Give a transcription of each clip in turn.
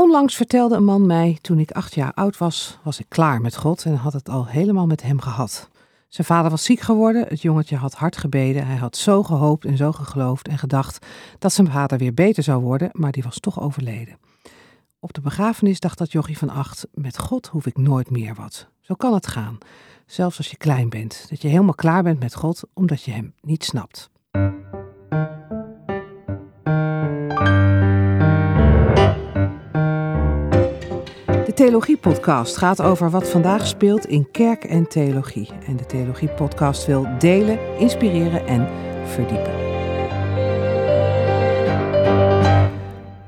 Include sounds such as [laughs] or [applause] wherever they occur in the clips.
Onlangs vertelde een man mij, toen ik acht jaar oud was, was ik klaar met God en had het al helemaal met hem gehad. Zijn vader was ziek geworden, het jongetje had hard gebeden, hij had zo gehoopt en zo geloofd en gedacht dat zijn vader weer beter zou worden, maar die was toch overleden. Op de begrafenis dacht dat jochie van acht, met God hoef ik nooit meer wat. Zo kan het gaan, zelfs als je klein bent, dat je helemaal klaar bent met God omdat je hem niet snapt. Theologie-podcast gaat over wat vandaag speelt in kerk en theologie. En de Theologie-podcast wil delen, inspireren en verdiepen.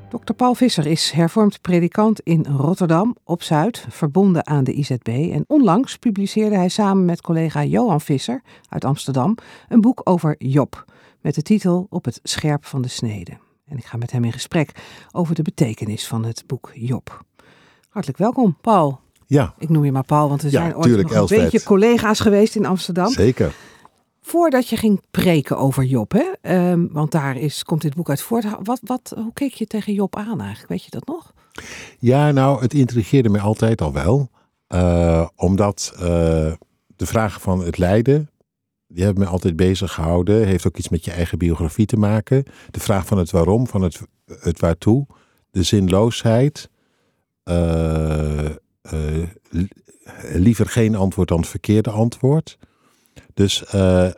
Dr. Paul Visser is hervormd predikant in Rotterdam op Zuid, verbonden aan de IZB. En onlangs publiceerde hij samen met collega Johan Visser uit Amsterdam een boek over Job. Met de titel Op het scherp van de snede. En ik ga met hem in gesprek over de betekenis van het boek Job. Hartelijk welkom, Paul. Ja. Ik noem je maar Paul, want we Ja, zijn ooit tuurlijk, nog een beetje collega's geweest in Amsterdam. Zeker. Voordat je ging preken over Job, hè? ehm, want daar is, komt dit boek uit voort. Wat, wat, hoe keek je tegen Job aan eigenlijk? Weet je dat nog? Ja, nou, het intrigeerde mij altijd al wel. Eh, omdat eh, de vragen van het lijden, die hebben me altijd bezig gehouden. Heeft ook iets met je eigen biografie te maken. De vraag van het waarom, van het, het waartoe. De zinloosheid. Eh, eh, li- liever geen antwoord dan het verkeerde antwoord. Dus eh,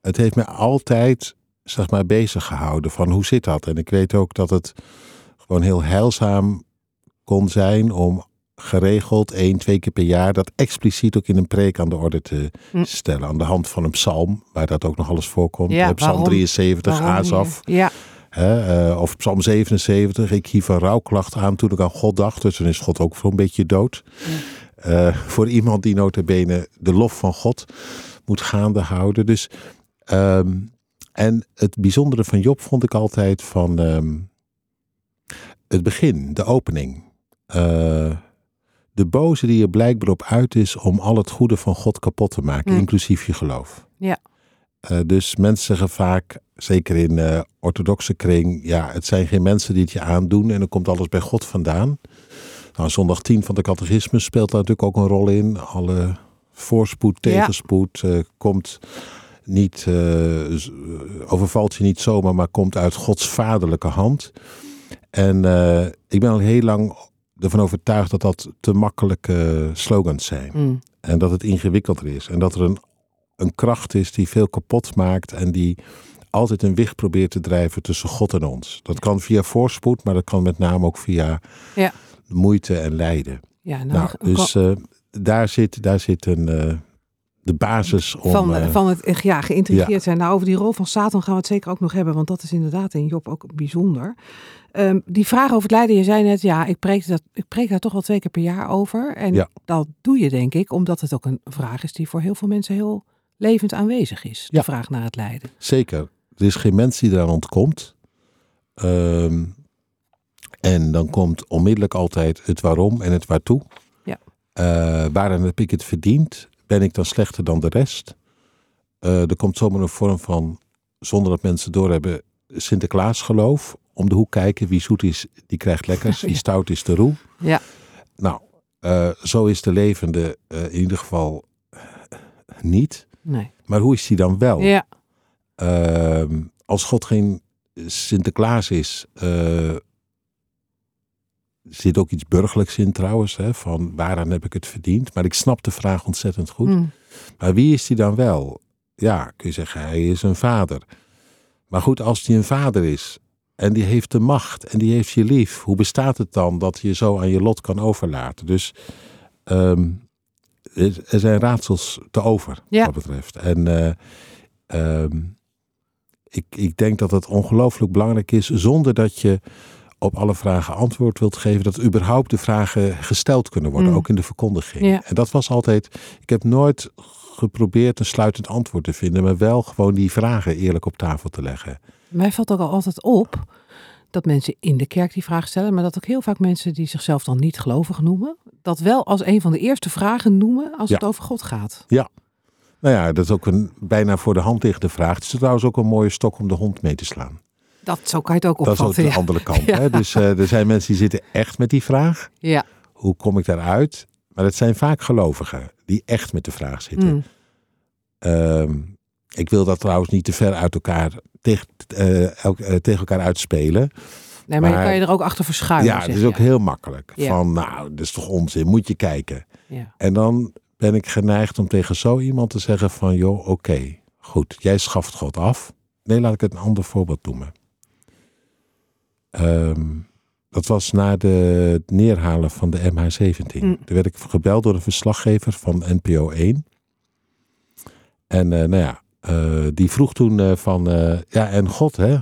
het heeft me altijd, zeg maar, bezig gehouden van hoe zit dat? En ik weet ook dat het gewoon heel heilzaam kon zijn om geregeld één, twee keer per jaar dat expliciet ook in een preek aan de orde te Hm. stellen. Aan de hand van een psalm, waar dat ook nog alles voorkomt. Ja, psalm waarom- 73, Waarom Asaf. niet? Ja, Eh, of Psalm 77, ik hief een rouwklacht aan toen ik aan God dacht. Dus dan is God ook voor een beetje dood. Eh, voor iemand die notabene de lof van God moet gaande houden. Dus, ehm, en het bijzondere van Job vond ik altijd van ehm, het begin, de opening. Eh, de boze die er blijkbaar op uit is om al het goede van God kapot te maken, inclusief je geloof. Ja. Eh, dus mensen zeggen vaak, zeker in eh orthodoxe kring, ja, het zijn geen mensen die het je aandoen en dan komt alles bij God vandaan. Nou, zondag 10 van de catechisme speelt daar natuurlijk ook een rol in. Alle voorspoed, Ja. tegenspoed eh, komt niet, overvalt je niet zomaar, maar komt uit Gods vaderlijke hand. En ik ben al heel lang ervan overtuigd dat dat te makkelijke slogans zijn. hm. En dat het ingewikkelder is. En dat er een, een kracht is die veel kapot maakt en die altijd een wicht probeert te drijven tussen God en ons. Dat kan via voorspoed, maar dat kan met name ook via Ja. moeite en lijden. ja nou, Nou, dus eh, daar, zit, daar zit een, eh, de basis om... van, eh, van het ja, geïntrigeerd zijn. Nou, over die rol van Satan gaan we het zeker ook nog hebben, want dat is inderdaad in Job ook bijzonder. Ehm, die vraag over het lijden, je zei net, ja, ik preek, dat, ik preek daar toch wel twee keer per jaar over. En Ja. dat doe je denk ik, omdat het ook een vraag is die voor heel veel mensen heel levend aanwezig is. De Ja. vraag naar het lijden. Zeker. Er is geen mens die eraan ontkomt. Ehm, en dan komt onmiddellijk altijd het waarom en het waartoe. Ja. Eh, waarom heb ik het verdiend? Ben ik dan slechter dan de rest? Eh, er komt zomaar een vorm van, zonder dat mensen doorhebben, Sinterklaas geloof. Om de hoek kijken, wie zoet is, die krijgt lekkers. [laughs] Wie stout is, de roe. Ja. Nou, eh, zo is de levende in ieder geval niet. Nee. Maar hoe is die dan wel? Ja, Ehm, als God geen Sinterklaas is, eh, zit ook iets burgerlijks in trouwens, hè, van waaraan heb ik het verdiend? Maar ik snap de vraag ontzettend goed. hm. Maar wie is die dan wel? Ja, kun je zeggen, hij is een vader. Maar goed, als die een vader is en die heeft de macht en die heeft je lief, hoe bestaat het dan dat je zo aan je lot kan overlaten? Dus ehm, er zijn raadsels te over, Ja. wat dat betreft. En eh, ehm, ik, ik denk dat het ongelooflijk belangrijk is, zonder dat je op alle vragen antwoord wilt geven, dat überhaupt de vragen gesteld kunnen worden, Mm. ook in de verkondiging. Ja. En dat was altijd, ik heb nooit geprobeerd een sluitend antwoord te vinden, maar wel gewoon die vragen eerlijk op tafel te leggen. Mij valt ook al altijd op dat mensen in de kerk die vraag stellen, maar dat ook heel vaak mensen die zichzelf dan niet gelovig noemen, dat wel als een van de eerste vragen noemen als Ja. het over God gaat. Nou ja, dat is ook een bijna voor de hand liggende vraag. Het is trouwens ook een mooie stok om de hond mee te slaan. Dat, zo kan je het ook Dat is ook opvatten. de ja. andere kant. [laughs] Ja. Hè? Dus eh, er zijn mensen die zitten echt met die vraag. Ja. Hoe kom ik daaruit? Maar het zijn vaak gelovigen die echt met de vraag zitten. Mm. Ehm, ik wil dat trouwens niet te ver uit elkaar tegen, eh, eh, tegen elkaar uitspelen. Nee, maar, je Maar- kan je er ook achter verschuilen. ja, dat is ook heel makkelijk. Ja. Van, nou, dat is toch onzin, moet je kijken. Ja. En dan ben ik geneigd om tegen zo iemand te zeggen van, joh, oké, goed, jij schaft God af. Nee, laat ik het een ander voorbeeld noemen. Ehm, dat was na de, het neerhalen van de MH17. Mm. Toen werd ik gebeld door een verslaggever van NPO 1. En eh, nou ja, eh, die vroeg toen eh, van, ja, en God, hè?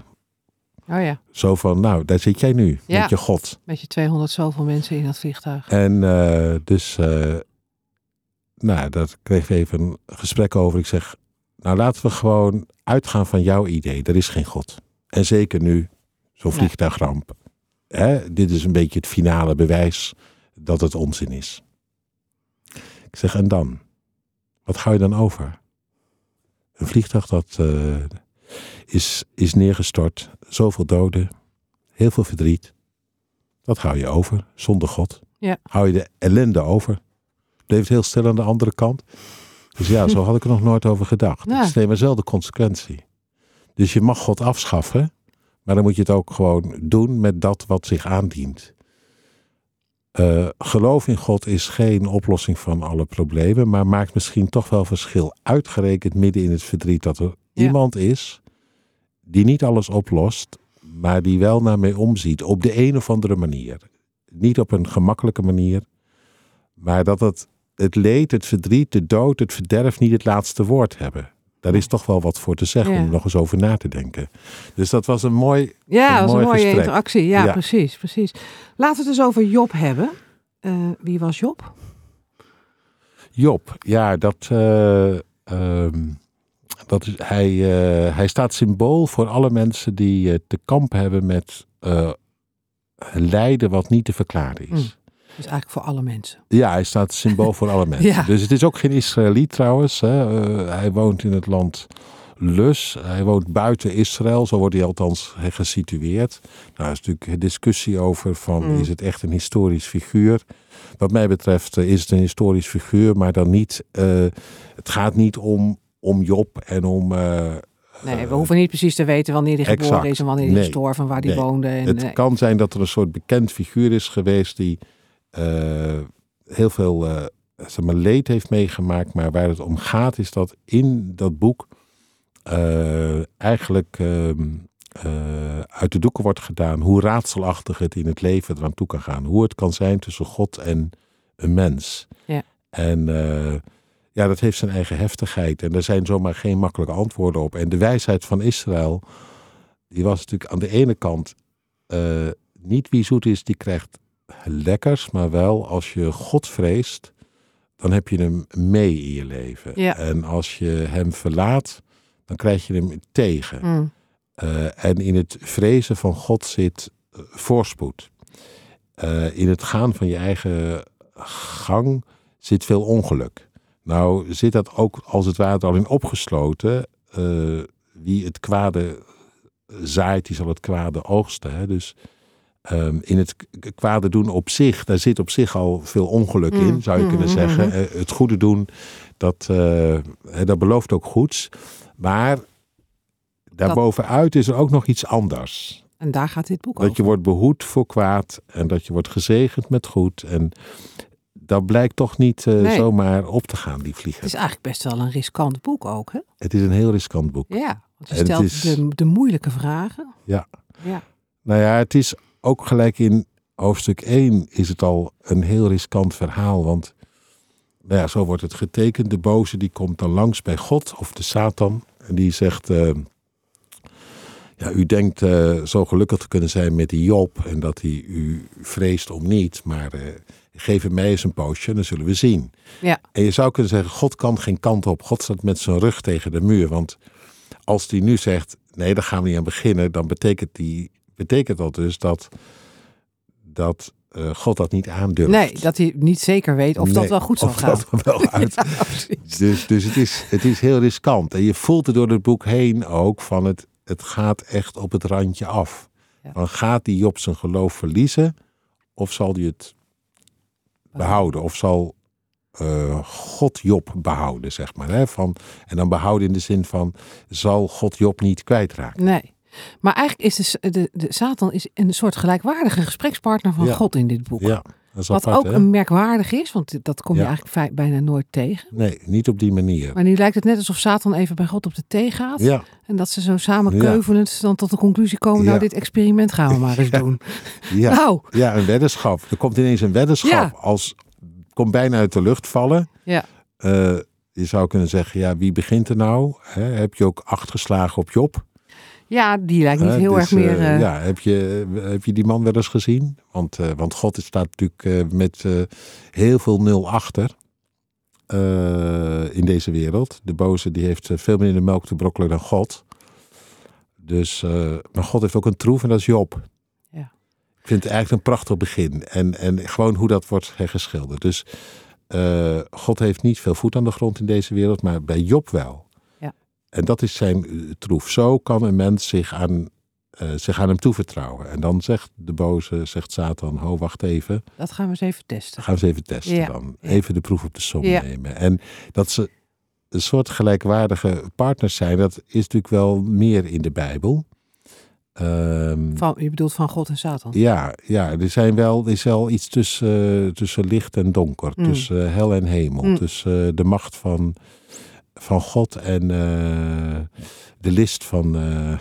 Oh ja, Zo van, nou, daar zit jij nu, Ja. met je God. met je 200 zoveel mensen in dat vliegtuig. En eh, dus, eh, nou, daar kreeg ik even een gesprek over. Ik zeg, nou laten we gewoon uitgaan van jouw idee. Er is geen God. En zeker nu, zo'n vliegtuigramp. Hè, dit is een beetje het finale bewijs dat het onzin is. Ik zeg, en dan? Wat hou je dan over? Een vliegtuig dat eh, is, is neergestort. Zoveel doden. Heel veel verdriet. Dat hou je over, zonder God. Ja. Hou je de ellende over. Bleef het heel stil aan de andere kant. Dus ja, zo had ik er nog nooit over gedacht. Ja. Het is neem wel de consequentie. Dus je mag God afschaffen. Maar dan moet je het ook gewoon doen met dat wat zich aandient. Eh, geloof in God is geen oplossing van alle problemen, maar maakt misschien toch wel verschil. Uitgerekend midden in het verdriet dat er Ja. iemand is die niet alles oplost, maar die wel naar mee omziet op de een of andere manier. Niet op een gemakkelijke manier, maar dat het, het leed, het verdriet, de dood, het verderf niet het laatste woord hebben. Daar is toch wel wat voor te zeggen Ja. om nog eens over na te denken. Dus dat was een mooi Ja, Een een mooi mooie gesprek. interactie. Ja, Ja. precies, precies. Laten we het eens over Job hebben. Eh, wie was Job? Job, ja, dat, eh, ehm, dat is, hij, eh, hij staat symbool voor alle mensen die eh, te kampen hebben met eh, lijden wat niet te verklaren is. Mm. Dus eigenlijk voor alle mensen. Ja, hij staat symbool voor alle [laughs] mensen. Ja. Dus het is ook geen Israëliet trouwens. Hè. Hij woont in het land Lus. Hij woont buiten Israël, zo wordt hij althans gesitueerd. Nou, er is natuurlijk een discussie over van, Mm. is het echt een historisch figuur? Wat mij betreft is het een historisch figuur, maar dan niet... het gaat niet om, om Job en om... eh, Nee, we eh, hoeven niet precies te weten wanneer hij geboren exact. is en wanneer hij Nee. gestorven, waar hij Nee. woonde. En, Het eh, kan zijn dat er een soort bekend figuur is geweest die heel veel zeg maar, leed heeft meegemaakt. Maar waar het om gaat is dat in dat boek eigenlijk ehm, eh, uit de doeken wordt gedaan hoe raadselachtig het in het leven eraan toe kan gaan. Hoe het kan zijn tussen God en een mens. Ja. En ja, dat heeft zijn eigen heftigheid. En er zijn zomaar geen makkelijke antwoorden op. En de wijsheid van Israël, die was natuurlijk aan de ene kant eh, niet wie zoet is, die krijgt lekkers, maar wel als je God vreest, dan heb je hem mee in je leven. Ja. En als je hem verlaat, dan krijg je hem tegen. mm, Eh, en in het vrezen van God zit eh, voorspoed. In het gaan van je eigen gang zit veel ongeluk. Nou zit dat ook als het ware al in opgesloten. eh, wie het kwade zaait, die zal het kwade oogsten. Hè? Dus ehm, in het kwade doen op zich, daar zit op zich al veel ongeluk Mm, in, zou je mm, kunnen mm, zeggen. mm. Eh, het goede doen, dat, eh, dat belooft ook goeds. Maar daarbovenuit is er ook nog iets anders. en daar gaat dit boek Dat je over. wordt behoed voor kwaad en dat je wordt gezegend met goed. En dat blijkt toch niet eh, Nee. zomaar op te gaan, die vliegen. Het is eigenlijk best wel een riskant boek ook, hè? Het is een heel riskant boek. Ja, want je En stelt is- de, de moeilijke vragen. Ja. Ja. Nou ja, het is ook gelijk in hoofdstuk 1 is het al een heel riskant verhaal. Want nou ja, zo wordt het getekend. De boze die komt dan langs bij God of de Satan. En die zegt, eh, ja, u denkt eh, zo gelukkig te kunnen zijn met die Job. En dat hij u vreest om niet. Maar geef hem mij eens een poosje, dan zullen we zien. Ja. En je zou kunnen zeggen, God kan geen kant op. God staat met zijn rug tegen de muur. Want als hij nu zegt, nee, daar gaan we niet aan beginnen. Dan betekent, die, betekent dat dus dat, dat eh, God dat niet aandurft. Nee, dat hij niet zeker weet of dat wel goed zal of gaan. dat wel [laughs] uit. Ja. Dus, dus het, is, het is heel riskant. En je voelt er door het boek heen ook van het, het gaat echt op het randje af. Ja. Dan gaat die Job zijn geloof verliezen of zal hij het behouden? Of zal eh, God Job behouden, zeg maar. Hè? Van, en dan behouden in de zin van, zal God Job niet kwijtraken? Nee. Maar eigenlijk is de, de, de Satan is een soort gelijkwaardige gesprekspartner van Ja. God in dit boek. Ja, Wat apart, ook hè? merkwaardig is, want dat kom je Ja. eigenlijk bijna nooit tegen. Nee, niet op die manier. Maar nu lijkt het net alsof Satan even bij God op de thee gaat. Ja, En dat ze zo samen Ja. keuvelend dan tot de conclusie komen, nou dit experiment gaan we maar eens [laughs] doen. ja, Nou, ja, een weddenschap. Er komt ineens een weddenschap. Als komt bijna uit de lucht vallen. Ja. Eh, je zou kunnen zeggen, ja, wie begint er nou? Heb je ook acht geslagen op Job? Ja, die lijkt niet heel dus, erg meer... eh, eh, ja, heb je, heb je die man wel eens gezien? Want, eh, want God staat natuurlijk met heel veel nul achter in deze wereld. De boze die heeft veel minder melk te brokkelen dan God. Dus, maar God heeft ook een troef en dat is Job. Ja. Ik vind het eigenlijk een prachtig begin. En, en gewoon hoe dat wordt geschilderd. Dus God heeft niet veel voet aan de grond in deze wereld, maar bij Job wel. En dat is zijn eh, troef. Zo kan een mens zich aan, eh, zich aan hem toevertrouwen. En dan zegt de boze, zegt Satan, ho, wacht even. Dat gaan we eens even testen. Gaan we eens even testen Ja, dan. Even de proef op de som Ja. nemen. En dat ze een soort gelijkwaardige partners zijn, dat is natuurlijk wel meer in de Bijbel. Ehm, Van, je bedoelt van God en Satan? ja, ja, er, zijn wel, er is wel iets tussen, tussen licht en donker. Mm. Tussen hel en hemel. Mm. Tussen eh, de macht van, van God en eh, de list van, eh,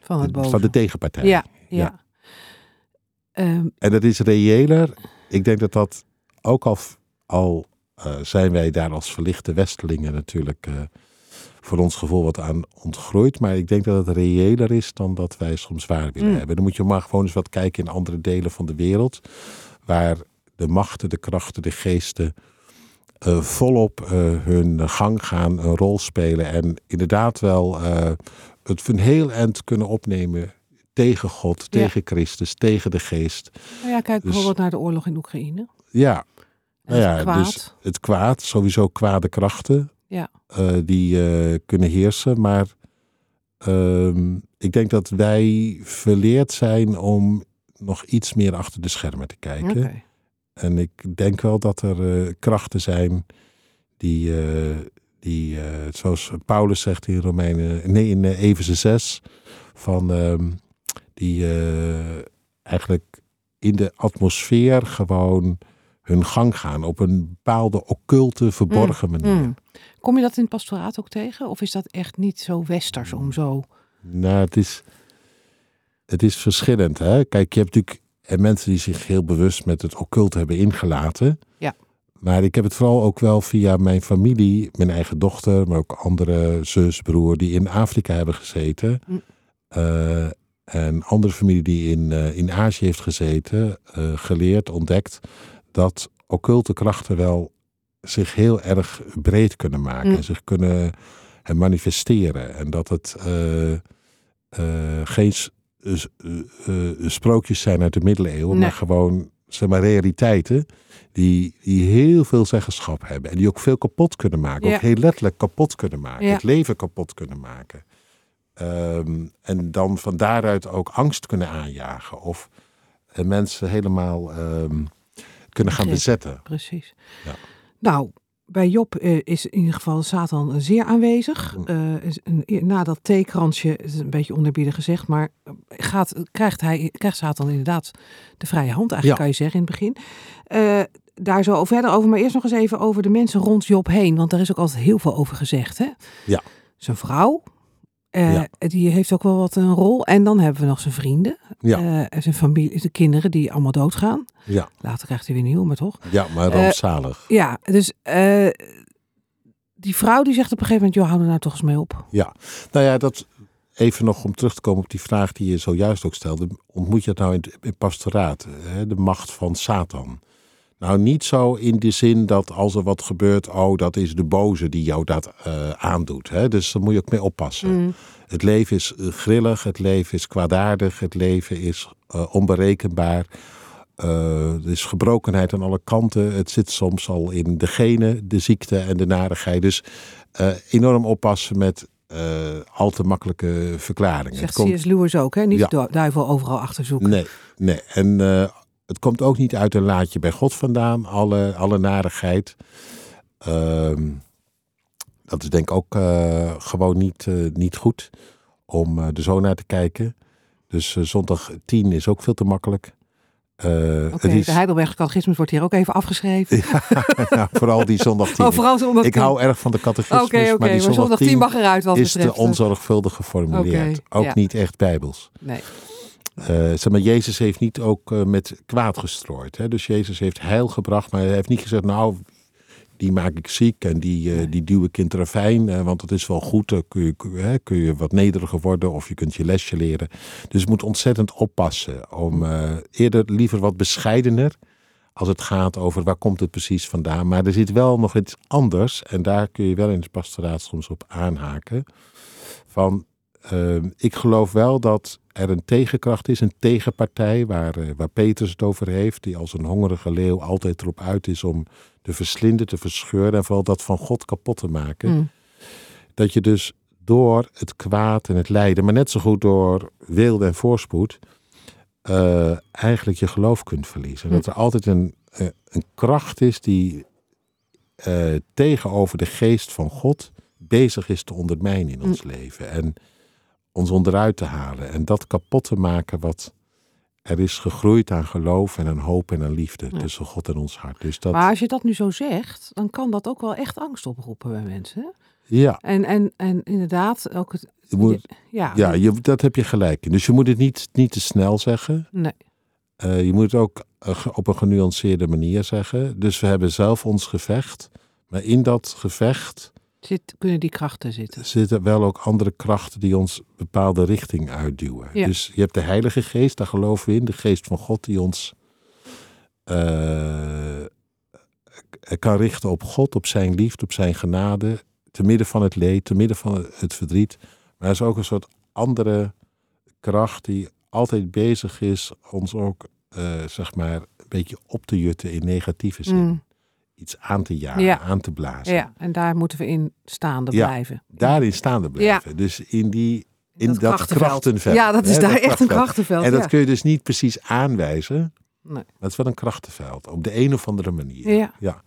Van het boven. van de tegenpartij. Ja, ja. Ja. Ehm, En dat is reëler. Ik denk dat dat ook al, al eh, zijn wij daar als verlichte Westelingen natuurlijk voor ons gevoel wat aan ontgroeid. Maar ik denk dat het reëler is dan dat wij soms waar willen Mm. hebben. Dan moet je maar gewoon eens wat kijken in andere delen van de wereld. Waar de machten, de krachten, de geesten eh, volop eh, hun gang gaan, een rol spelen. En inderdaad wel eh, het een heel eind kunnen opnemen tegen God, Ja. tegen Christus, tegen de geest. nou ja, kijk Dus- bijvoorbeeld naar de oorlog in Oekraïne. Ja, Nou het ja, kwaad. dus het kwaad, sowieso kwade krachten, Ja. die kunnen heersen. Maar ehm, ik denk dat wij verleerd zijn om nog iets meer achter de schermen te kijken. En ik denk wel dat er eh, krachten zijn die, eh, die eh, zoals Paulus zegt in Romeinen, nee, in uh, Efeze 6, van ehm, die eigenlijk in de atmosfeer gewoon hun gang gaan op een bepaalde occulte, verborgen manier. Mm. Kom je dat in het pastoraat ook tegen? Of is dat echt niet zo westers om zo... Nou, het is, het is verschillend. Hè? Kijk, je hebt natuurlijk eh, mensen die zich heel bewust met het occult hebben ingelaten. Ja. Maar ik heb het vooral ook wel via mijn familie, mijn eigen dochter, maar ook andere zus, broer, die in Afrika hebben gezeten. Hm. Eh, en andere familie die in, eh, in Azië heeft gezeten, eh, geleerd, ontdekt dat occulte krachten wel zich heel erg breed kunnen maken Hm. en zich kunnen eh, manifesteren. En dat het geen sprookjes zijn uit de middeleeuwen, Nee. maar gewoon zeg maar, realiteiten die, die heel veel zeggenschap hebben. En die ook veel kapot kunnen maken. Ja. Ook heel letterlijk kapot kunnen maken. Ja. Het leven kapot kunnen maken. Ehm, en dan van daaruit ook angst kunnen aanjagen. Of eh, mensen helemaal ehm, kunnen gaan bezetten. Precies. Ja. Nou, bij Job eh, is in ieder geval Satan zeer aanwezig. Eh, na dat theekransje, het is een beetje onderbiedig gezegd, maar eh, gaat, krijgt, hij, krijgt Satan inderdaad de vrije hand, eigenlijk Ja. kan je zeggen in het begin. Eh, daar zo verder over, maar eerst nog eens even over de mensen rond Job heen, want daar is ook altijd heel veel over gezegd. Hè? Ja. Zijn vrouw, Ja. die heeft ook wel wat een rol. En dan hebben we nog zijn vrienden, Ja, eh, en zijn familie, de kinderen die allemaal doodgaan. ja, Later krijgt hij weer nieuw, maar toch? ja, maar Eh, rampzalig. Ja, dus die vrouw die zegt op een gegeven moment, joh, hou er nou toch eens mee op. Nou ja, dat even nog om terug te komen op die vraag die je zojuist ook stelde. Ontmoet je het nou in het pastoraat, hè, de macht van Satan? Nou, niet zo in de zin dat als er wat gebeurt, oh, dat is de boze die jou dat eh, aandoet. Hè? Dus daar moet je ook mee oppassen. Mm, Het leven is eh, grillig, het leven is kwaadaardig, het leven is eh, onberekenbaar. Eh, er is gebrokenheid aan alle kanten. Het zit soms al in de genen, de ziekte en de narigheid. Dus enorm oppassen met al te makkelijke verklaringen. Zegt komt- C.S. Lewis ook, hè? Niet Ja. de duivel overal achterzoeken. Nee, nee. En het komt ook niet uit een laadje bij God vandaan, alle, alle narigheid. Ehm, dat is denk ik ook eh, gewoon niet, eh, niet goed om eh, er zo naar te kijken. Dus zondag 10 is ook veel te makkelijk. Het is, de Heidelberg catechismus wordt hier ook even afgeschreven. [laughs] ja, vooral die zondag 10. Oh, vooral zondag ik 10. hou erg van de catechismus, maar die maar zondag 10 mag eruit wat is te betreft. eh, onzorgvuldig geformuleerd. Ook ja. niet echt bijbels. Nee. Eh, zeg maar, Jezus heeft niet ook eh, met kwaad gestrooid. Hè? Dus Jezus heeft heil gebracht, maar hij heeft niet gezegd, nou, die maak ik ziek en die, eh, die duw ik in ravijn, want het is wel goed, dan kun je, kun, je wat nederiger worden of je kunt je lesje leren. Dus je moet ontzettend oppassen om eerder liever wat bescheidener als het gaat over waar komt het precies vandaan. Maar er zit wel nog iets anders en daar kun je wel in het pastoraat soms op aanhaken. Van, eh, ik geloof wel dat er een tegenkracht is, een tegenpartij, waar, eh, waar Petrus het over heeft, die als een hongerige leeuw altijd erop uit is om te verslinden, te verscheuren en vooral dat van God kapot te maken. Mm. Dat je dus door het kwaad en het lijden, maar net zo goed door wilde en voorspoed, eh, eigenlijk je geloof kunt verliezen. Hm. Dat er altijd een, eh, een kracht is die tegenover de geest van God bezig is te ondermijnen in ons leven. En ons onderuit te halen. En dat kapot te maken wat er is gegroeid aan geloof en aan hoop en aan liefde Ja. tussen God en ons hart. Dus dat, Maar als je dat nu zo zegt, dan kan dat ook wel echt angst oproepen bij mensen. ja, En, en, en inderdaad, ook het. je moet, Ja, ja je, dat heb je gelijk in. Dus je moet het niet, niet te snel zeggen. nee. Eh, je moet het ook eh, op een genuanceerde manier zeggen. Dus we hebben zelf ons gevecht. Maar in dat gevecht Zit, kunnen die krachten zitten. zitten wel ook andere krachten die ons bepaalde richting uitduwen. Ja. Dus je hebt de Heilige Geest, daar geloven we in. De Geest van God die ons eh, kan richten op God, op zijn liefde, op zijn genade. Te midden van het leed, te midden van het verdriet. Maar er is ook een soort andere kracht die altijd bezig is ons ook, eh, zeg maar, een beetje op te jutten in negatieve zin. Mm, Iets aan te jagen, Ja. aan te blazen. ja, en daar moeten we in staande Ja, blijven. Daarin staande blijven. Dus in die in dat, krachtenveld. krachtenveld. Ja, dat is hè, daar dat echt een krachtenveld. En dat ja. kun je dus niet precies aanwijzen. Nee. Het is wel een krachtenveld. Op de een of andere manier. Ja. ja.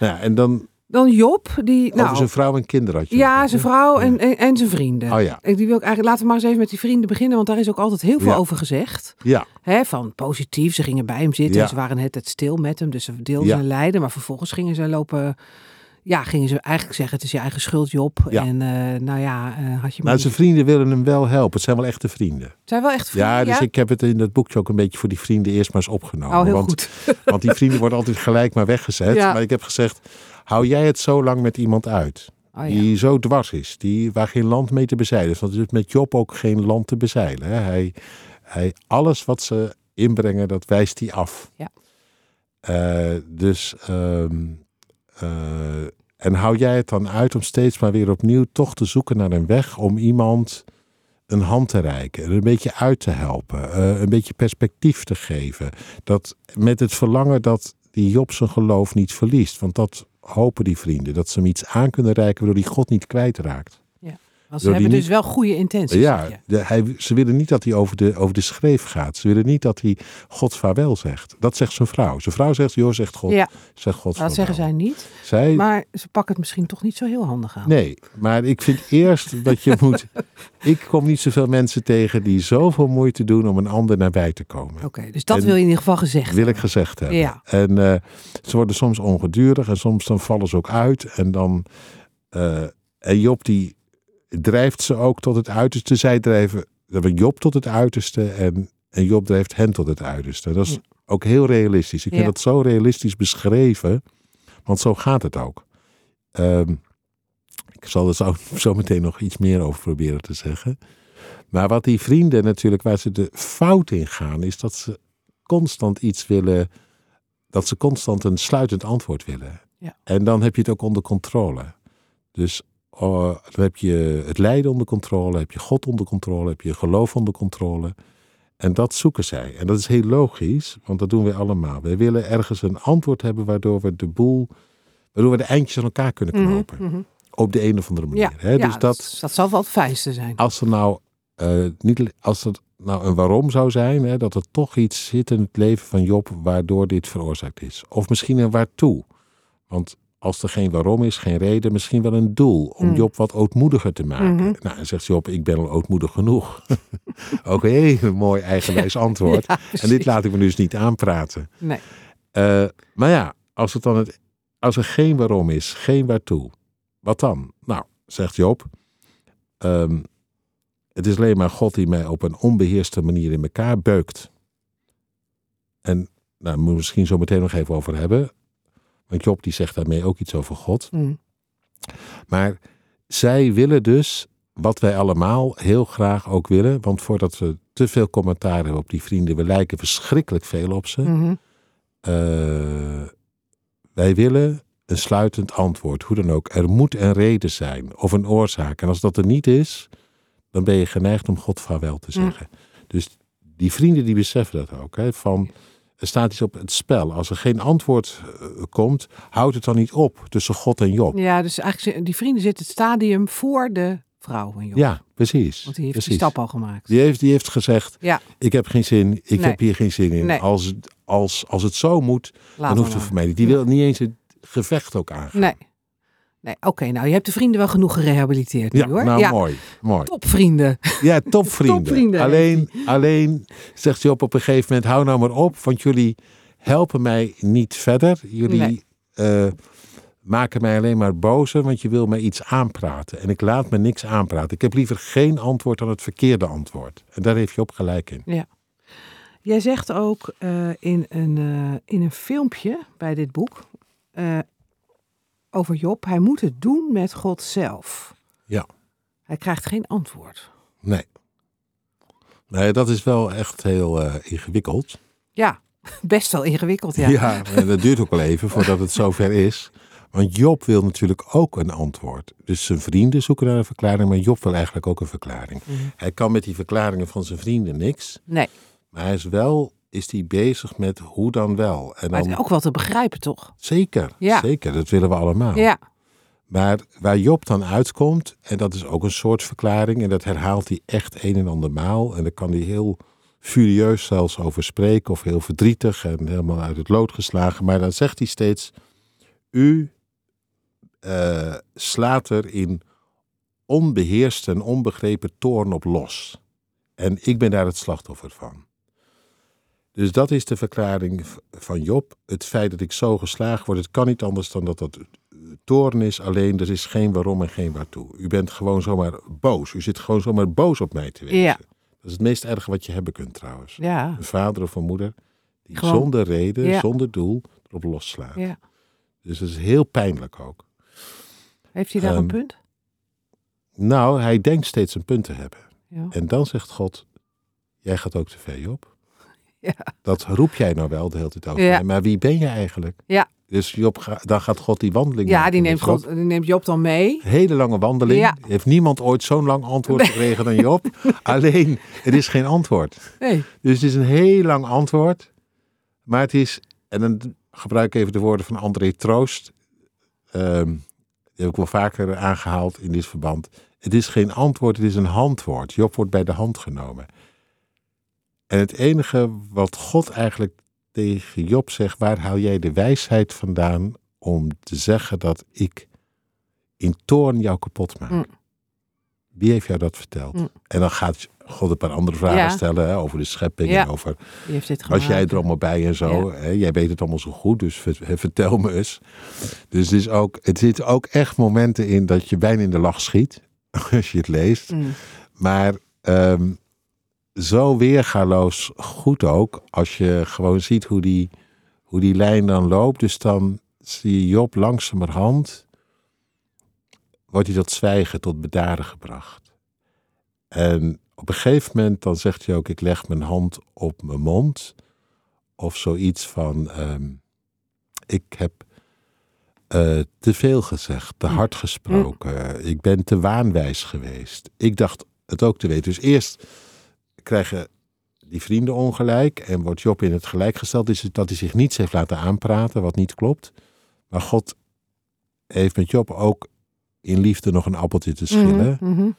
Nou ja, en dan Dan Job, die. over Nou, zijn vrouw en kinderen had je ja, het, zijn vrouw en, en, en zijn vrienden. Oh ja. Ik- Die wil ik eigenlijk, laten we maar eens even met die vrienden beginnen, want daar is ook altijd heel veel Ja. over gezegd. Ja, Hè, van positief, ze gingen bij hem zitten Ja. ze waren het tijd stil met hem, dus ze deelden Ja. zijn lijden. Maar vervolgens gingen ze lopen, ja, gingen ze eigenlijk zeggen, het is je eigen schuld, Job. Ja. En eh, nou ja, eh, had je maar maar niet- zijn vrienden willen hem wel helpen. Het zijn wel echte vrienden. Het zijn wel echt vrienden, Ja, ja? dus ik heb het in dat boekje ook een beetje voor die vrienden eerst maar eens opgenomen. Oh, heel want, goed. want die vrienden worden altijd gelijk maar weggezet. Ja. Maar ik heb gezegd, hou jij het zo lang met iemand uit. Oh, ja. die zo dwars is, die, waar geen land mee te bezeilen is. Want er is met Job ook geen land te bezeilen. Hè. Hij, hij, alles wat ze inbrengen, dat wijst hij af. Ja. Eh, dus, ehm, eh, en hou jij het dan uit om steeds maar weer opnieuw toch te zoeken naar een weg om iemand een hand te reiken, een beetje uit te helpen, eh, een beetje perspectief te geven. Dat met het verlangen dat die Job zijn geloof niet verliest. Want dat hopen die vrienden, dat ze hem iets aan kunnen reiken waardoor die God niet kwijtraakt. Want ze hebben dus wel goede intenties. Ja, de, hij, ze willen niet dat hij over de, over de schreef gaat. Ze willen niet dat hij God vaarwel zegt. Dat zegt zijn vrouw. Zijn vrouw zegt, joh, zegt God, ja zegt God dat zeggen zij niet. Zij, Maar ze pakken het misschien toch niet zo heel handig aan. nee, maar ik vind eerst dat je moet... [laughs] Ik kom niet zoveel mensen tegen die zoveel moeite doen om een ander nabij te komen. Oké, dus dat En- wil je in ieder geval gezegd Wil ik gezegd hebben. Ja. En eh, ze worden soms ongedurig en soms dan vallen ze ook uit. En dan. eh, en Job die drijft ze ook tot het uiterste. Zij drijven Job tot het uiterste en, en Job drijft hen tot het uiterste. Dat is ook heel realistisch. Ik vind Ja. dat zo realistisch beschreven, want zo gaat het ook. Ehm, ik zal er zo, [laughs] zo meteen nog iets meer over proberen te zeggen. Maar wat die vrienden natuurlijk, waar ze de fout in gaan, is dat ze constant iets willen, dat ze constant een sluitend antwoord willen. Ja. En dan heb je het ook onder controle. Dus dan heb je het lijden onder controle, heb je God onder controle, heb je geloof onder controle. En dat zoeken zij. En dat is heel logisch, want dat doen we allemaal. We willen ergens een antwoord hebben waardoor we de boel, waardoor we de eindjes aan elkaar kunnen Mhm, knopen. mhm. Op de een of andere manier. Ja, hè? ja, dus dat, dat zal wel het fijnste zijn. als er nou eh, niet, als er nou een waarom zou zijn, hè, dat er toch iets zit in het leven van Job waardoor dit veroorzaakt is. Of misschien een waartoe. Want als er geen waarom is, geen reden, misschien wel een doel om Mm. Job wat ootmoediger te maken. Mhm. Nou, dan zegt Job, ik ben al ootmoedig genoeg. [laughs] Ook een mooi eigenwijs [laughs] antwoord. Ja, en dit laat ik me dus niet aanpraten. Nee. Eh, maar ja, als, het dan het, als er geen waarom is, geen waartoe, wat dan? Nou, zegt Job, ehm, het is alleen maar God die mij op een onbeheerste manier in elkaar beukt. En nou, daar moeten we misschien zo meteen nog even over hebben. Want Job die zegt daarmee ook iets over God. Mm. Maar zij willen dus wat wij allemaal heel graag ook willen. Want voordat we te veel commentaar hebben op die vrienden, we lijken verschrikkelijk veel op ze. Mhm. Eh, wij willen een sluitend antwoord, hoe dan ook. Er moet een reden zijn of een oorzaak. En als dat er niet is, dan ben je geneigd om God vaarwel te zeggen. Dus die vrienden die beseffen dat ook. Hè, van, er staat iets op het spel. Als er geen antwoord eh, komt, houdt het dan niet op tussen God en Job. Ja, dus eigenlijk die vrienden zitten het stadium voor de vrouw van Job. Ja, precies. Want die heeft precies. die stap al gemaakt. Die heeft, die heeft gezegd, Ja. ik heb geen zin, ik Nee. heb hier geen zin in. Nee. Als, het- als, als het zo moet, Laat dan hoeft het voor mij niet. Die wil niet eens het gevecht ook aangaan. Nee. Nee, oké. nou, je hebt de vrienden wel genoeg gerehabiliteerd nu, Ja, hoor. nou ja, mooi, mooi. topvrienden. Ja, topvrienden. Topvrienden alleen, alleen zegt hij op een gegeven moment, hou nou maar op, want jullie helpen mij niet verder. Jullie Nee. eh, maken mij alleen maar bozer, want je wil mij iets aanpraten. En ik laat me niks aanpraten. Ik heb liever geen antwoord dan het verkeerde antwoord. En daar heeft je op gelijk in. Jij zegt ook eh, in, een, eh, in een filmpje bij dit boek over Job, hij moet het doen met God zelf. Ja. Hij krijgt geen antwoord. Nee. Nee, dat is wel echt heel eh, ingewikkeld. Ja, [laughs] best wel ingewikkeld, ja. Ja, en dat duurt ook wel even voordat het zover is. Want Job wil natuurlijk ook een antwoord. Dus zijn vrienden zoeken naar een verklaring, maar Job wil eigenlijk ook een verklaring. Mhm. Hij kan met die verklaringen van zijn vrienden niks, Nee, maar hij is wel is hij bezig met hoe dan wel. En maar het dan, is ook wel te begrijpen, toch? zeker, Ja. zeker, dat willen we allemaal. Ja, Maar waar Job dan uitkomt, en dat is ook een soort verklaring, en dat herhaalt hij echt een en ander maal. En daar kan hij heel furieus zelfs over spreken, of heel verdrietig en helemaal uit het lood geslagen. Maar dan zegt hij steeds: U eh, slaat er in onbeheerste en onbegrepen toorn op los. En ik ben daar het slachtoffer van. Dus dat is de verklaring van Job. Het feit dat ik zo geslagen word, het kan niet anders dan dat dat toorn is. Alleen er is geen waarom en geen waartoe. U bent gewoon zomaar boos. U zit gewoon zomaar boos op mij te wezen. Ja. Dat is het meest erge wat je hebben kunt trouwens. ja, Een vader of een moeder die Gewoon- zonder reden, Ja. zonder doel erop losslaat. ja. Dus dat is heel pijnlijk ook. Heeft hij daar een Ehm, punt? Nou, hij denkt steeds een punt te hebben. Ja. En dan zegt God, jij gaat ook te ver op. Ja. Dat roep jij nou wel de hele tijd over Ja. Maar wie ben je eigenlijk? Ja. Dus Job, dan gaat God die wandeling Ja, maken die neemt, Job. God, die neemt Job dan mee. Hele lange wandeling. Ja. Heeft niemand ooit zo'n lang antwoord gekregen dan Job. [laughs] Alleen, het is geen antwoord. Nee. Dus het is een heel lang antwoord. Maar het is, en dan gebruik ik even de woorden van André Troost. Ehm, die heb ik wel vaker aangehaald in dit verband. Het is geen antwoord, het is een handwoord. Job wordt bij de hand genomen. En het enige wat God eigenlijk tegen Job zegt, waar haal jij de wijsheid vandaan om te zeggen dat ik in toorn jou kapot maak? Mm. Wie heeft jou dat verteld? Mm. En dan gaat God een paar andere vragen Ja. stellen hè, over de schepping Ja. en over was jij er allemaal bij en zo. Hè? Jij weet het allemaal zo goed, dus ver- vertel me eens. Dus het, is ook, het zit ook echt momenten in dat je bijna in de lach schiet [laughs] als je het leest. Mm. Maar ehm, zo weergaloos goed ook, als je gewoon ziet hoe die, hoe die lijn dan loopt. Dus dan zie je Job langzamerhand, wordt hij tot zwijgen, tot bedaren gebracht. En op een gegeven moment dan zegt hij ook, ik leg mijn hand op mijn mond. Of zoiets van, ehm, ik heb eh, te veel gezegd, te Mm. hard gesproken. Ik ben te waanwijs geweest. Ik dacht het ook te weten. Dus eerst krijgen die vrienden ongelijk en wordt Job in het gelijk gesteld. Is het dat hij zich niets heeft laten aanpraten, wat niet klopt. Maar God heeft met Job ook in liefde nog een appeltje te schillen. Mhm, mhm.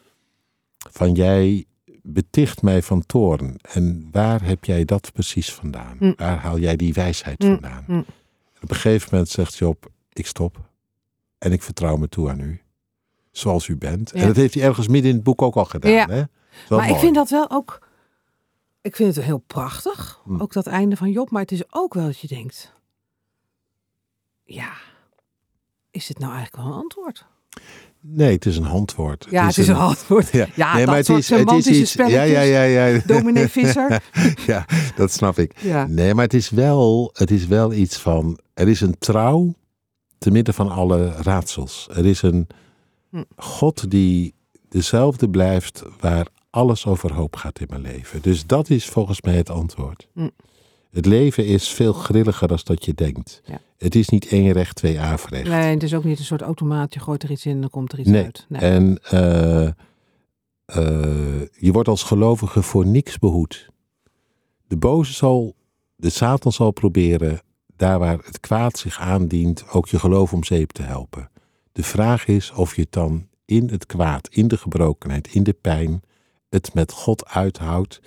Van jij beticht mij van toorn. En waar heb jij dat precies vandaan? Mm. Waar haal jij die wijsheid Mm, vandaan? mm. Op een gegeven moment zegt Job, ik stop. En ik vertrouw me toe aan u. Zoals u bent. Ja. En dat heeft hij ergens midden in het boek ook al gedaan. Ja. Hè? Maar ik vind dat wel ook. Ik vind het heel prachtig. Hm. Ook dat einde van Job. Maar het is ook wel dat je denkt. Ja. Is dit nou eigenlijk wel een antwoord? Nee, het is een handwoord. Ja, het is een antwoord. Ja, Ja, nee, dat maar het soort is, het is semantische iets. Ja, spelletjes. ja, ja, ja. Dominee [laughs] Visser. ja, dat snap ik. Ja. Nee, maar het is wel, het is wel iets van. Er is een trouw te midden van alle raadsels. Er is een Hm. God die dezelfde blijft waar alles overhoop gaat in mijn leven. Dus dat is volgens mij het antwoord. Hm. Het leven is veel grilliger dan dat je denkt. Ja. Het is niet één recht, twee averecht. Nee, het is ook niet een soort automaat. Je gooit er iets in en dan komt er iets Nee. uit. Nee. En eh, eh, je wordt als gelovige voor niks behoed. De boze zal, de Satan zal proberen, daar waar het kwaad zich aandient, ook je geloof om zeep te helpen. De vraag is of je het dan in het kwaad, in de gebrokenheid, in de pijn, het met God uithoudt.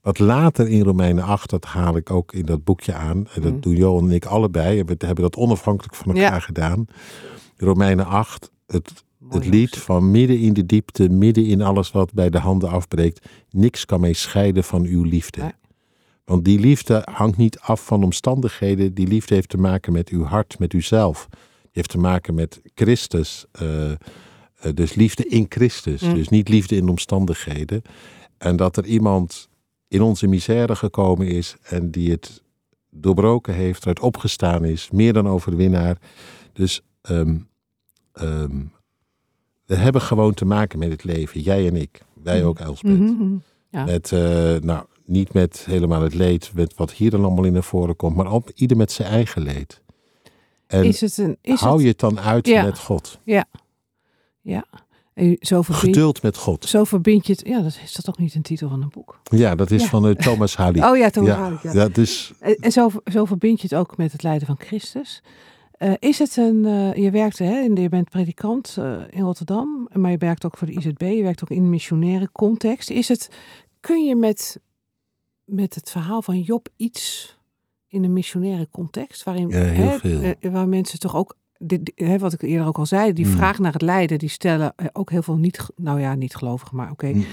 Wat later in Romeinen 8, dat haal ik ook in dat boekje aan. En dat Mm. doen Johan en ik allebei. En we hebben dat onafhankelijk van elkaar Ja. gedaan. Romeinen 8, het Mooi, het lied van midden in de diepte, midden in alles wat bij de handen afbreekt. Niks kan mij scheiden van uw liefde. Want die liefde hangt niet af van omstandigheden. Die liefde heeft te maken met uw hart, met uzelf. Die heeft te maken met Christus. eh, dus liefde in Christus. Mm. Dus niet liefde in omstandigheden. En dat er iemand in onze misère gekomen is en die het doorbroken heeft, eruit opgestaan is, meer dan overwinnaar. Dus ehm, ehm, we hebben gewoon te maken met het leven, jij en ik. Wij Mhm. ook, Elspeth. Mhm, mhm. Ja. Met, eh, nou, niet met helemaal het leed, met wat hier dan allemaal in naar voren komt, maar ieder met zijn eigen leed. En Is het een. Is hou het, je het dan uit Ja. met God. En zo, verbind, Geduld met God. zo verbind je het. Ja, dat is dat ook niet een titel van een boek. Ja, dat is Ja. van eh, Thomas Hali. [laughs] Oh ja, Thomas ja, ja. ja, dus En en zo, zo verbind je het ook met het lijden van Christus. Eh, is het een, eh, je werkte, hè, je bent predikant in Rotterdam, maar je werkt ook voor de IZB, je werkt ook in een missionaire context. Is het, kun je met, met het verhaal van Job iets in een missionaire context, waarin Ja, heel hè, veel. waar mensen toch ook, dit, dit- hè, wat ik eerder ook al zei, die Mm. vraag naar het lijden, die stellen eh, ook heel veel niet, nou ja, niet gelovigen, maar oké, Mm.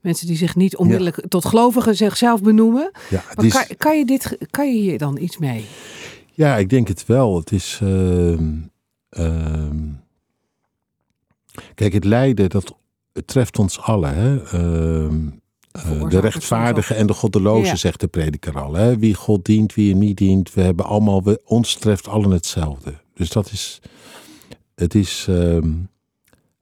mensen die zich niet onmiddellijk tot gelovigen zichzelf benoemen. ja, het Maar is, kan, kan, je dit, kan je hier dan iets mee? ja, ik denk het wel. Het is. ehm, ehm, kijk, het lijden, dat het treft ons allen. Hè? Ehm, eh, de rechtvaardige en de goddeloze, Ja. zegt de prediker al. Hè? Wie God dient, wie hem niet dient. We hebben allemaal, we, ons treft allen hetzelfde. Dus dat is. Het is. ehm,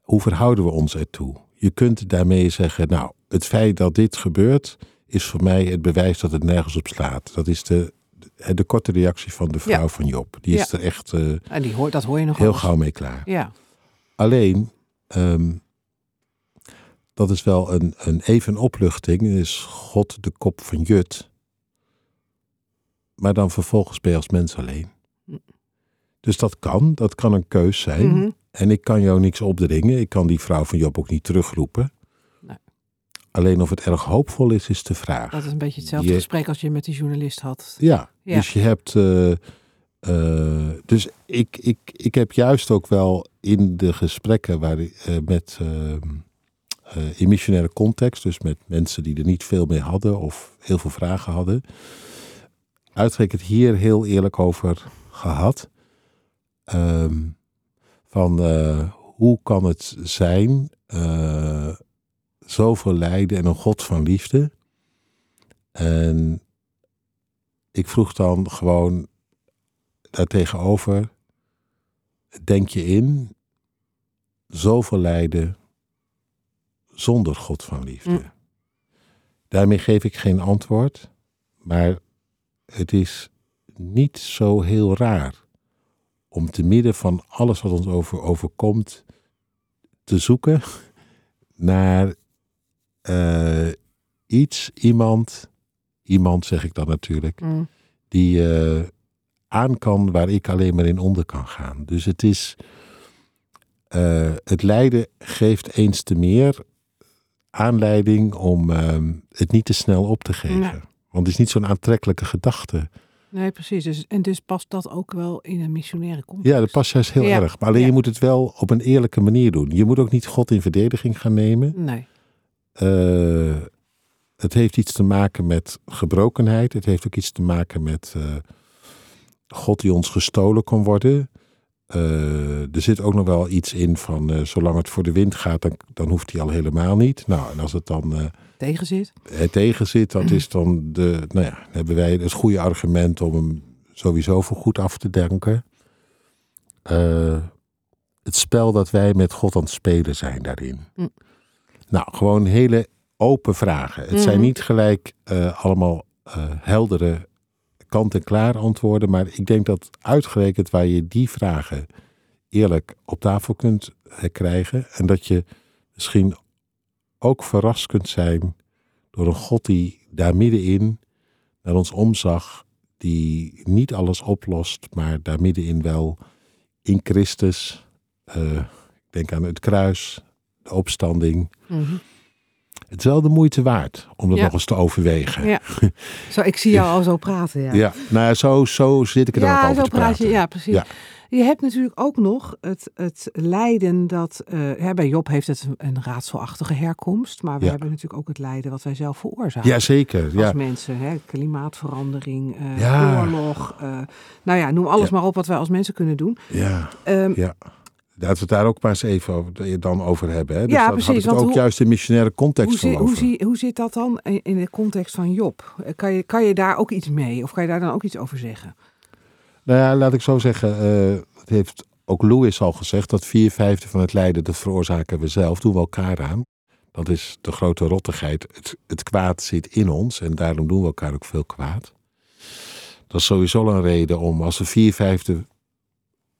hoe verhouden we ons ertoe? Je kunt daarmee zeggen, nou, het feit dat dit gebeurt, is voor mij het bewijs dat het nergens op slaat. Dat is de, de, de korte reactie van de vrouw Ja. van Job. Die is Ja. er echt eh, En die hoor, dat hoor je nog heel gauw mee klaar. Ja. Alleen, ehm, dat is wel een, een even opluchting, is God de kop van Jut. Maar dan vervolgens ben je als mens alleen. Dus dat kan, dat kan een keus zijn. Mhm. En ik kan jou niks opdringen. Ik kan die vrouw van Job ook niet terugroepen. Nee. Alleen of het erg hoopvol is, is de vraag. Dat is een beetje hetzelfde Je- gesprek als je met die journalist had. Ja, Ja. dus je hebt. eh, eh, dus ik, ik, ik heb juist ook wel in de gesprekken waar, eh, met. in missionaire context, dus met mensen die er niet veel mee hadden of heel veel vragen hadden, uitgerekend hier heel eerlijk over gehad. Ehm, van eh, hoe kan het zijn, eh, zoveel lijden en een God van liefde. En ik vroeg dan gewoon daartegenover, denk je in, zoveel lijden zonder God van liefde? Mm. Daarmee geef ik geen antwoord, maar het is niet zo heel raar om te midden van alles wat ons over, overkomt te zoeken naar eh, iets, iemand, iemand zeg ik dan natuurlijk, Mm. die eh, aan kan waar ik alleen maar in onder kan gaan. Dus het is, eh, het lijden geeft eens te meer aanleiding om ehm, het niet te snel op te geven. Nee. Want het is niet zo'n aantrekkelijke gedachte. Nee, precies. Dus, en dus past dat ook wel in een missionaire context. Ja, dat past juist heel Ja. erg. Maar alleen Ja. je moet het wel op een eerlijke manier doen. Je moet ook niet God in verdediging gaan nemen. Nee. Eh, het heeft iets te maken met gebrokenheid. Het heeft ook iets te maken met eh, God die ons gestolen kon worden. Eh, er zit ook nog wel iets in van eh, zolang het voor de wind gaat, dan, dan hoeft hij al helemaal niet. Nou, en als het dan eh, Tegen zit. tegen zit, dat is dan de, nou ja, hebben wij het goede argument om hem sowieso voor goed af te denken. Het spel dat wij met God aan het spelen zijn daarin. Hm. Nou, gewoon hele open vragen. Het zijn Mhm. niet gelijk allemaal heldere kant-en-klaar antwoorden, maar ik denk dat uitgerekend waar je die vragen eerlijk op tafel kunt eh, krijgen en dat je misschien ook verrast kunt zijn door een God die daar middenin naar ons omzag, die niet alles oplost, maar daar middenin wel in Christus, eh, ik denk aan het kruis, de opstanding. Mhm. Het wel de moeite waard om dat Ja. nog eens te overwegen. Ja. [laughs] Zo, ik zie jou al zo praten. Ja, Ja, nou ja, zo, zo zit ik er dan ook over zo te praat praten. je. Ja, precies. Ja. Je hebt natuurlijk ook nog het, het lijden dat... eh, hè, bij Job heeft het een, een raadselachtige herkomst. Maar we Ja. hebben natuurlijk ook het lijden wat wij zelf veroorzaken. Jazeker, als ja. mensen. Hè? Klimaatverandering, eh, Ja. oorlog. eh, nou ja, noem alles maar op wat wij als mensen kunnen doen. ja. Ehm, Ja. Laten we het daar ook maar eens even over, dan over hebben. Hè? Dus Ja, precies, had ik het ook hoe- juist in missionaire context hoe, zi- hoe, hoe zit dat dan in, de context van Job? Eh, Kan je, kan je daar ook iets mee? Of kan je daar dan ook iets over zeggen? Nou ja, laat ik zo zeggen. eh, het heeft ook Lewis al gezegd dat vier vijfde van het lijden, dat veroorzaken we zelf, doen we elkaar aan. Dat is de grote rottigheid. Het, het kwaad zit in ons en daarom doen we elkaar ook veel kwaad. Dat is sowieso een reden om, als er vier vijfde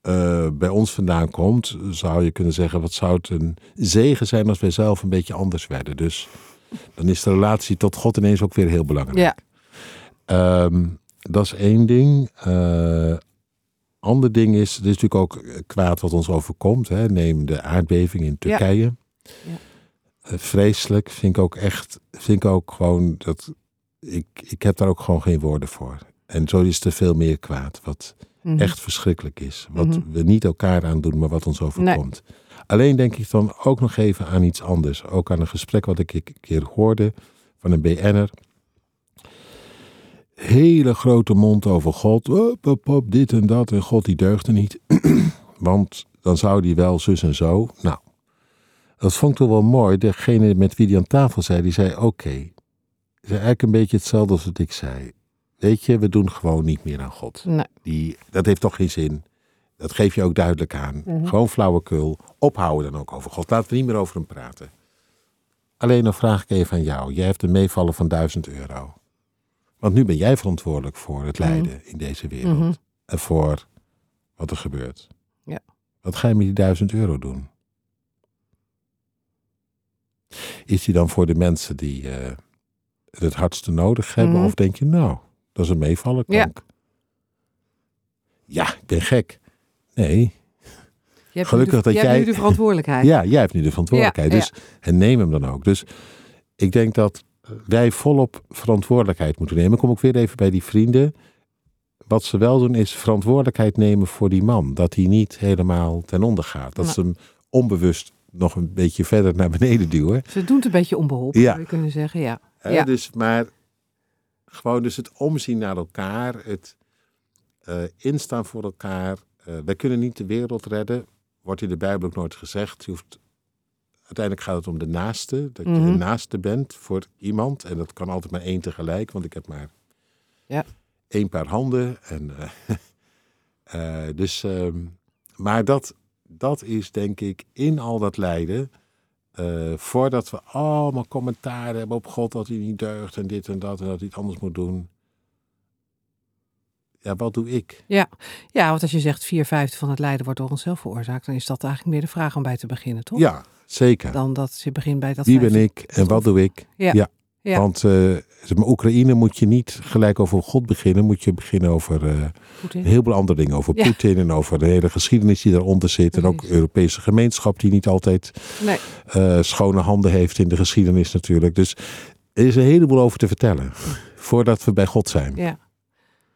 eh, bij ons vandaan komt, zou je kunnen zeggen, wat zou het een zegen zijn als wij zelf een beetje anders werden. Dus dan is de relatie tot God ineens ook weer heel belangrijk. Ja. Ehm, dat is één ding. Eh ander ding is, er is natuurlijk ook eh, kwaad wat ons overkomt. Hè. Neem de aardbeving in Turkije. Ja. Vreselijk, vind ik ook echt, vind ik ook gewoon dat, ik, ik heb daar ook gewoon geen woorden voor. En zo is er veel meer kwaad, wat Mhm. echt verschrikkelijk is. Wat Mhm. we niet elkaar aandoen, maar wat ons overkomt. Alleen denk ik dan ook nog even aan iets anders. Ook aan een gesprek wat ik een keer hoorde van een BN'er. Hele grote mond over God. Op, op, op, dit en dat. En God die deugde niet. [clears throat] Want dan zou die wel zus en zo. Nou, dat vond ik toch wel mooi. Degene met wie die aan tafel zei, die zei oké. Okay. zei eigenlijk een beetje hetzelfde als wat ik zei. Weet je, we doen gewoon niet meer aan God. Nee. Die, dat heeft toch geen zin. Dat geef je ook duidelijk aan. Mhm. Gewoon flauwekul. Ophouden dan ook over God. Laten we niet meer over hem praten. Alleen dan vraag ik even aan jou. Jij hebt een meevallen van 1000 euro. Want nu ben jij verantwoordelijk voor het lijden in deze wereld. Mhm. En voor wat er gebeurt. Ja. Wat ga je met die 1000 euro doen? Is die dan voor de mensen die eh, het het hardste nodig hebben? Mhm. Of denk je, nou, dat is een meevallen. Ja. Ja, ik ben gek. Nee, hebt Gelukkig de, dat hebt jij- nu de verantwoordelijkheid. [laughs] ja, jij hebt nu de verantwoordelijkheid. Ja, dus, En neem hem dan ook. Dus ik denk dat wij volop verantwoordelijkheid moeten nemen. Ik kom ook weer even bij die vrienden. Wat ze wel doen is verantwoordelijkheid nemen voor die man. Dat hij niet helemaal ten onder gaat. Dat Nou. ze hem onbewust nog een beetje verder naar beneden duwen. Ze doen het een beetje onbeholpen, Ja. zou je kunnen zeggen. Ja. Ja. Dus, maar gewoon dus het omzien naar elkaar. Het eh, instaan voor elkaar. Eh, wij kunnen niet de wereld redden. Wordt in de Bijbel ook nooit gezegd. Je hoeft, uiteindelijk gaat het om de naaste. Dat je Mhm. een naaste bent voor iemand. En dat kan altijd maar één tegelijk. Want ik heb maar Ja. één paar handen. En, eh, [laughs] dus, ehm, maar dat, dat is denk ik in al dat lijden. Eh, voordat we allemaal commentaar hebben op God dat hij niet deugt en dit en dat en dat hij het anders moet doen. Ja, wat doe ik? Ja, want als je zegt vier vijfde van het lijden wordt door onszelf veroorzaakt, dan is dat eigenlijk meer de vraag om bij te beginnen, toch? Ja, zeker. Dan dat je begint bij dat Wie ben ik en wat doe ik? Ja. ja. Ja. Want eh, maar, Oekraïne moet je niet gelijk over God beginnen. Moet je beginnen over Poetin. een heleboel andere dingen. Over Ja. Poetin en over de hele geschiedenis die daaronder zit. En ook de Europese gemeenschap die niet altijd Nee. eh, schone handen heeft in de geschiedenis natuurlijk. Dus er is een heleboel over te vertellen. Voordat we bij God zijn. Ja.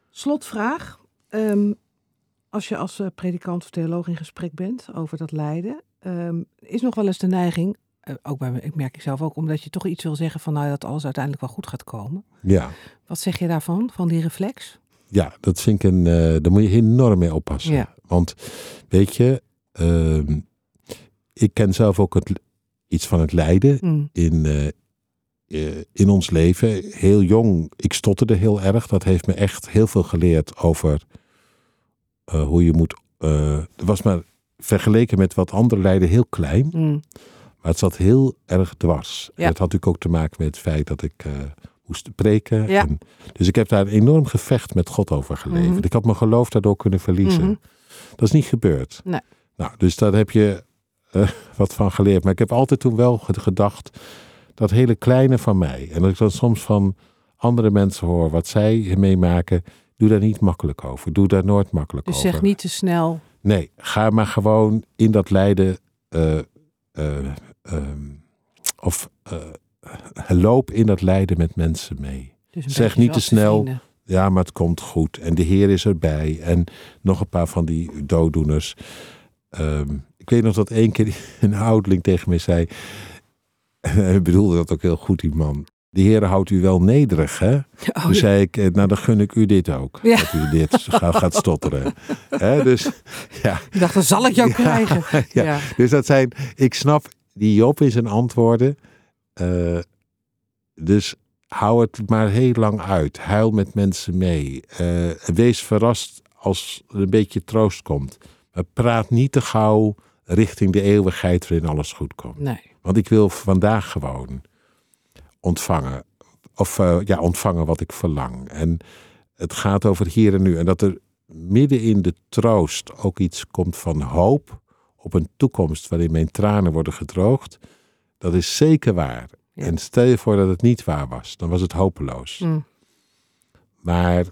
Slotvraag. Ehm, als je als eh, predikant of theoloog in gesprek bent over dat lijden, ehm, is nog wel eens de neiging, ook bij me, ik merk zelf ook, omdat je toch iets wil zeggen van nou dat alles uiteindelijk wel goed gaat komen. Ja, Wat zeg je daarvan, van die reflex? ja dat vind ik een. eh daar moet je enorm mee oppassen. Ja. Want weet je, ehm, ik ken zelf ook het, iets van het lijden Mm. in, eh, eh, in ons leven. Heel jong, ik stotterde heel erg. Dat heeft me echt heel veel geleerd over eh, hoe je moet. eh het was maar vergeleken met wat andere lijden heel klein. Mm. Maar het zat heel erg dwars. En Ja. het had natuurlijk ook te maken met het feit dat ik eh, moest preken. Ja. En, dus ik heb daar een enorm gevecht met God over geleverd. Mhm. Ik had mijn geloof daardoor kunnen verliezen. Mhm. Dat is niet gebeurd. Nee. Nou, dus daar heb je eh, [laughs] wat van geleerd. Maar ik heb altijd toen wel ge- gedacht, dat hele kleine van mij. En dat ik dan soms van andere mensen hoor wat zij meemaken. Doe daar niet makkelijk over. Doe daar nooit makkelijk Dus over. zeg niet te snel. Nee, ga maar gewoon in dat lijden. eh, of eh, [laughs] loop in dat lijden met mensen mee. Dus Zeg niet te snel. Ja, maar het komt goed. En de Heer is erbij. En nog een paar van die dooddoeners. Ehm, ik weet nog dat één keer [laughs] een ouderling tegen mij zei. [laughs] Hij bedoelde dat ook heel goed, die man. De Heer houdt u wel nederig, hè? Oh, Toen zei ik, eh, nou dan gun ik u dit ook. Ja. Dat u dit gaat, gaat stotteren. Hè, dus, ja, Ik dacht, dan zal ik jou Ja, krijgen. Ja. dus dat zijn, ik snap die Job in zijn antwoorden. Eh, dus hou het maar heel lang uit. Huil met mensen mee. Eh, wees verrast als er een beetje troost komt. Maar praat niet te gauw richting de eeuwigheid waarin alles goed komt. Nee. Want ik wil vandaag gewoon ontvangen. Of eh, ja, ontvangen wat ik verlang. En het gaat over hier en nu. En dat er midden in de troost ook iets komt van hoop. Op een toekomst waarin mijn tranen worden gedroogd. Dat is zeker waar. Ja. En stel je voor dat het niet waar was. Dan was het hopeloos. Mm. Maar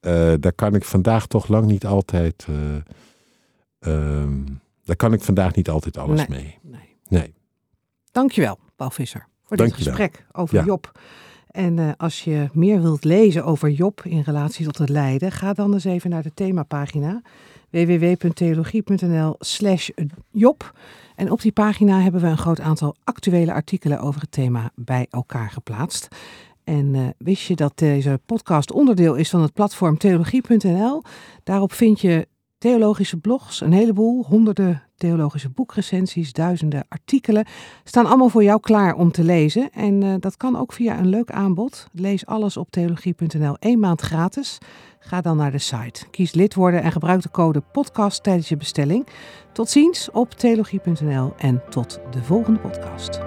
eh, daar kan ik vandaag toch lang niet altijd. ehm, daar kan ik vandaag niet altijd alles Nee. mee. Nee. Nee. Dankjewel, Paul Visser, voor dit gesprek over Ja. Job. En eh, als je meer wilt lezen over Job in relatie tot het lijden, ga dan eens even naar de themapagina www.theologie.nl slash Job. En op die pagina hebben we een groot aantal actuele artikelen over het thema bij elkaar geplaatst. En eh, wist je dat deze podcast onderdeel is van het platform theologie.nl? Daarop vind je theologische blogs, een heleboel, honderden theologische boekrecensies, duizenden artikelen. Staan allemaal voor jou klaar om te lezen. En eh, dat kan ook via een leuk aanbod. Lees alles op theologie.nl één maand gratis. Ga dan naar de site. Kies lid worden en gebruik de code podcast tijdens je bestelling. Tot ziens op theologie.nl en tot de volgende podcast.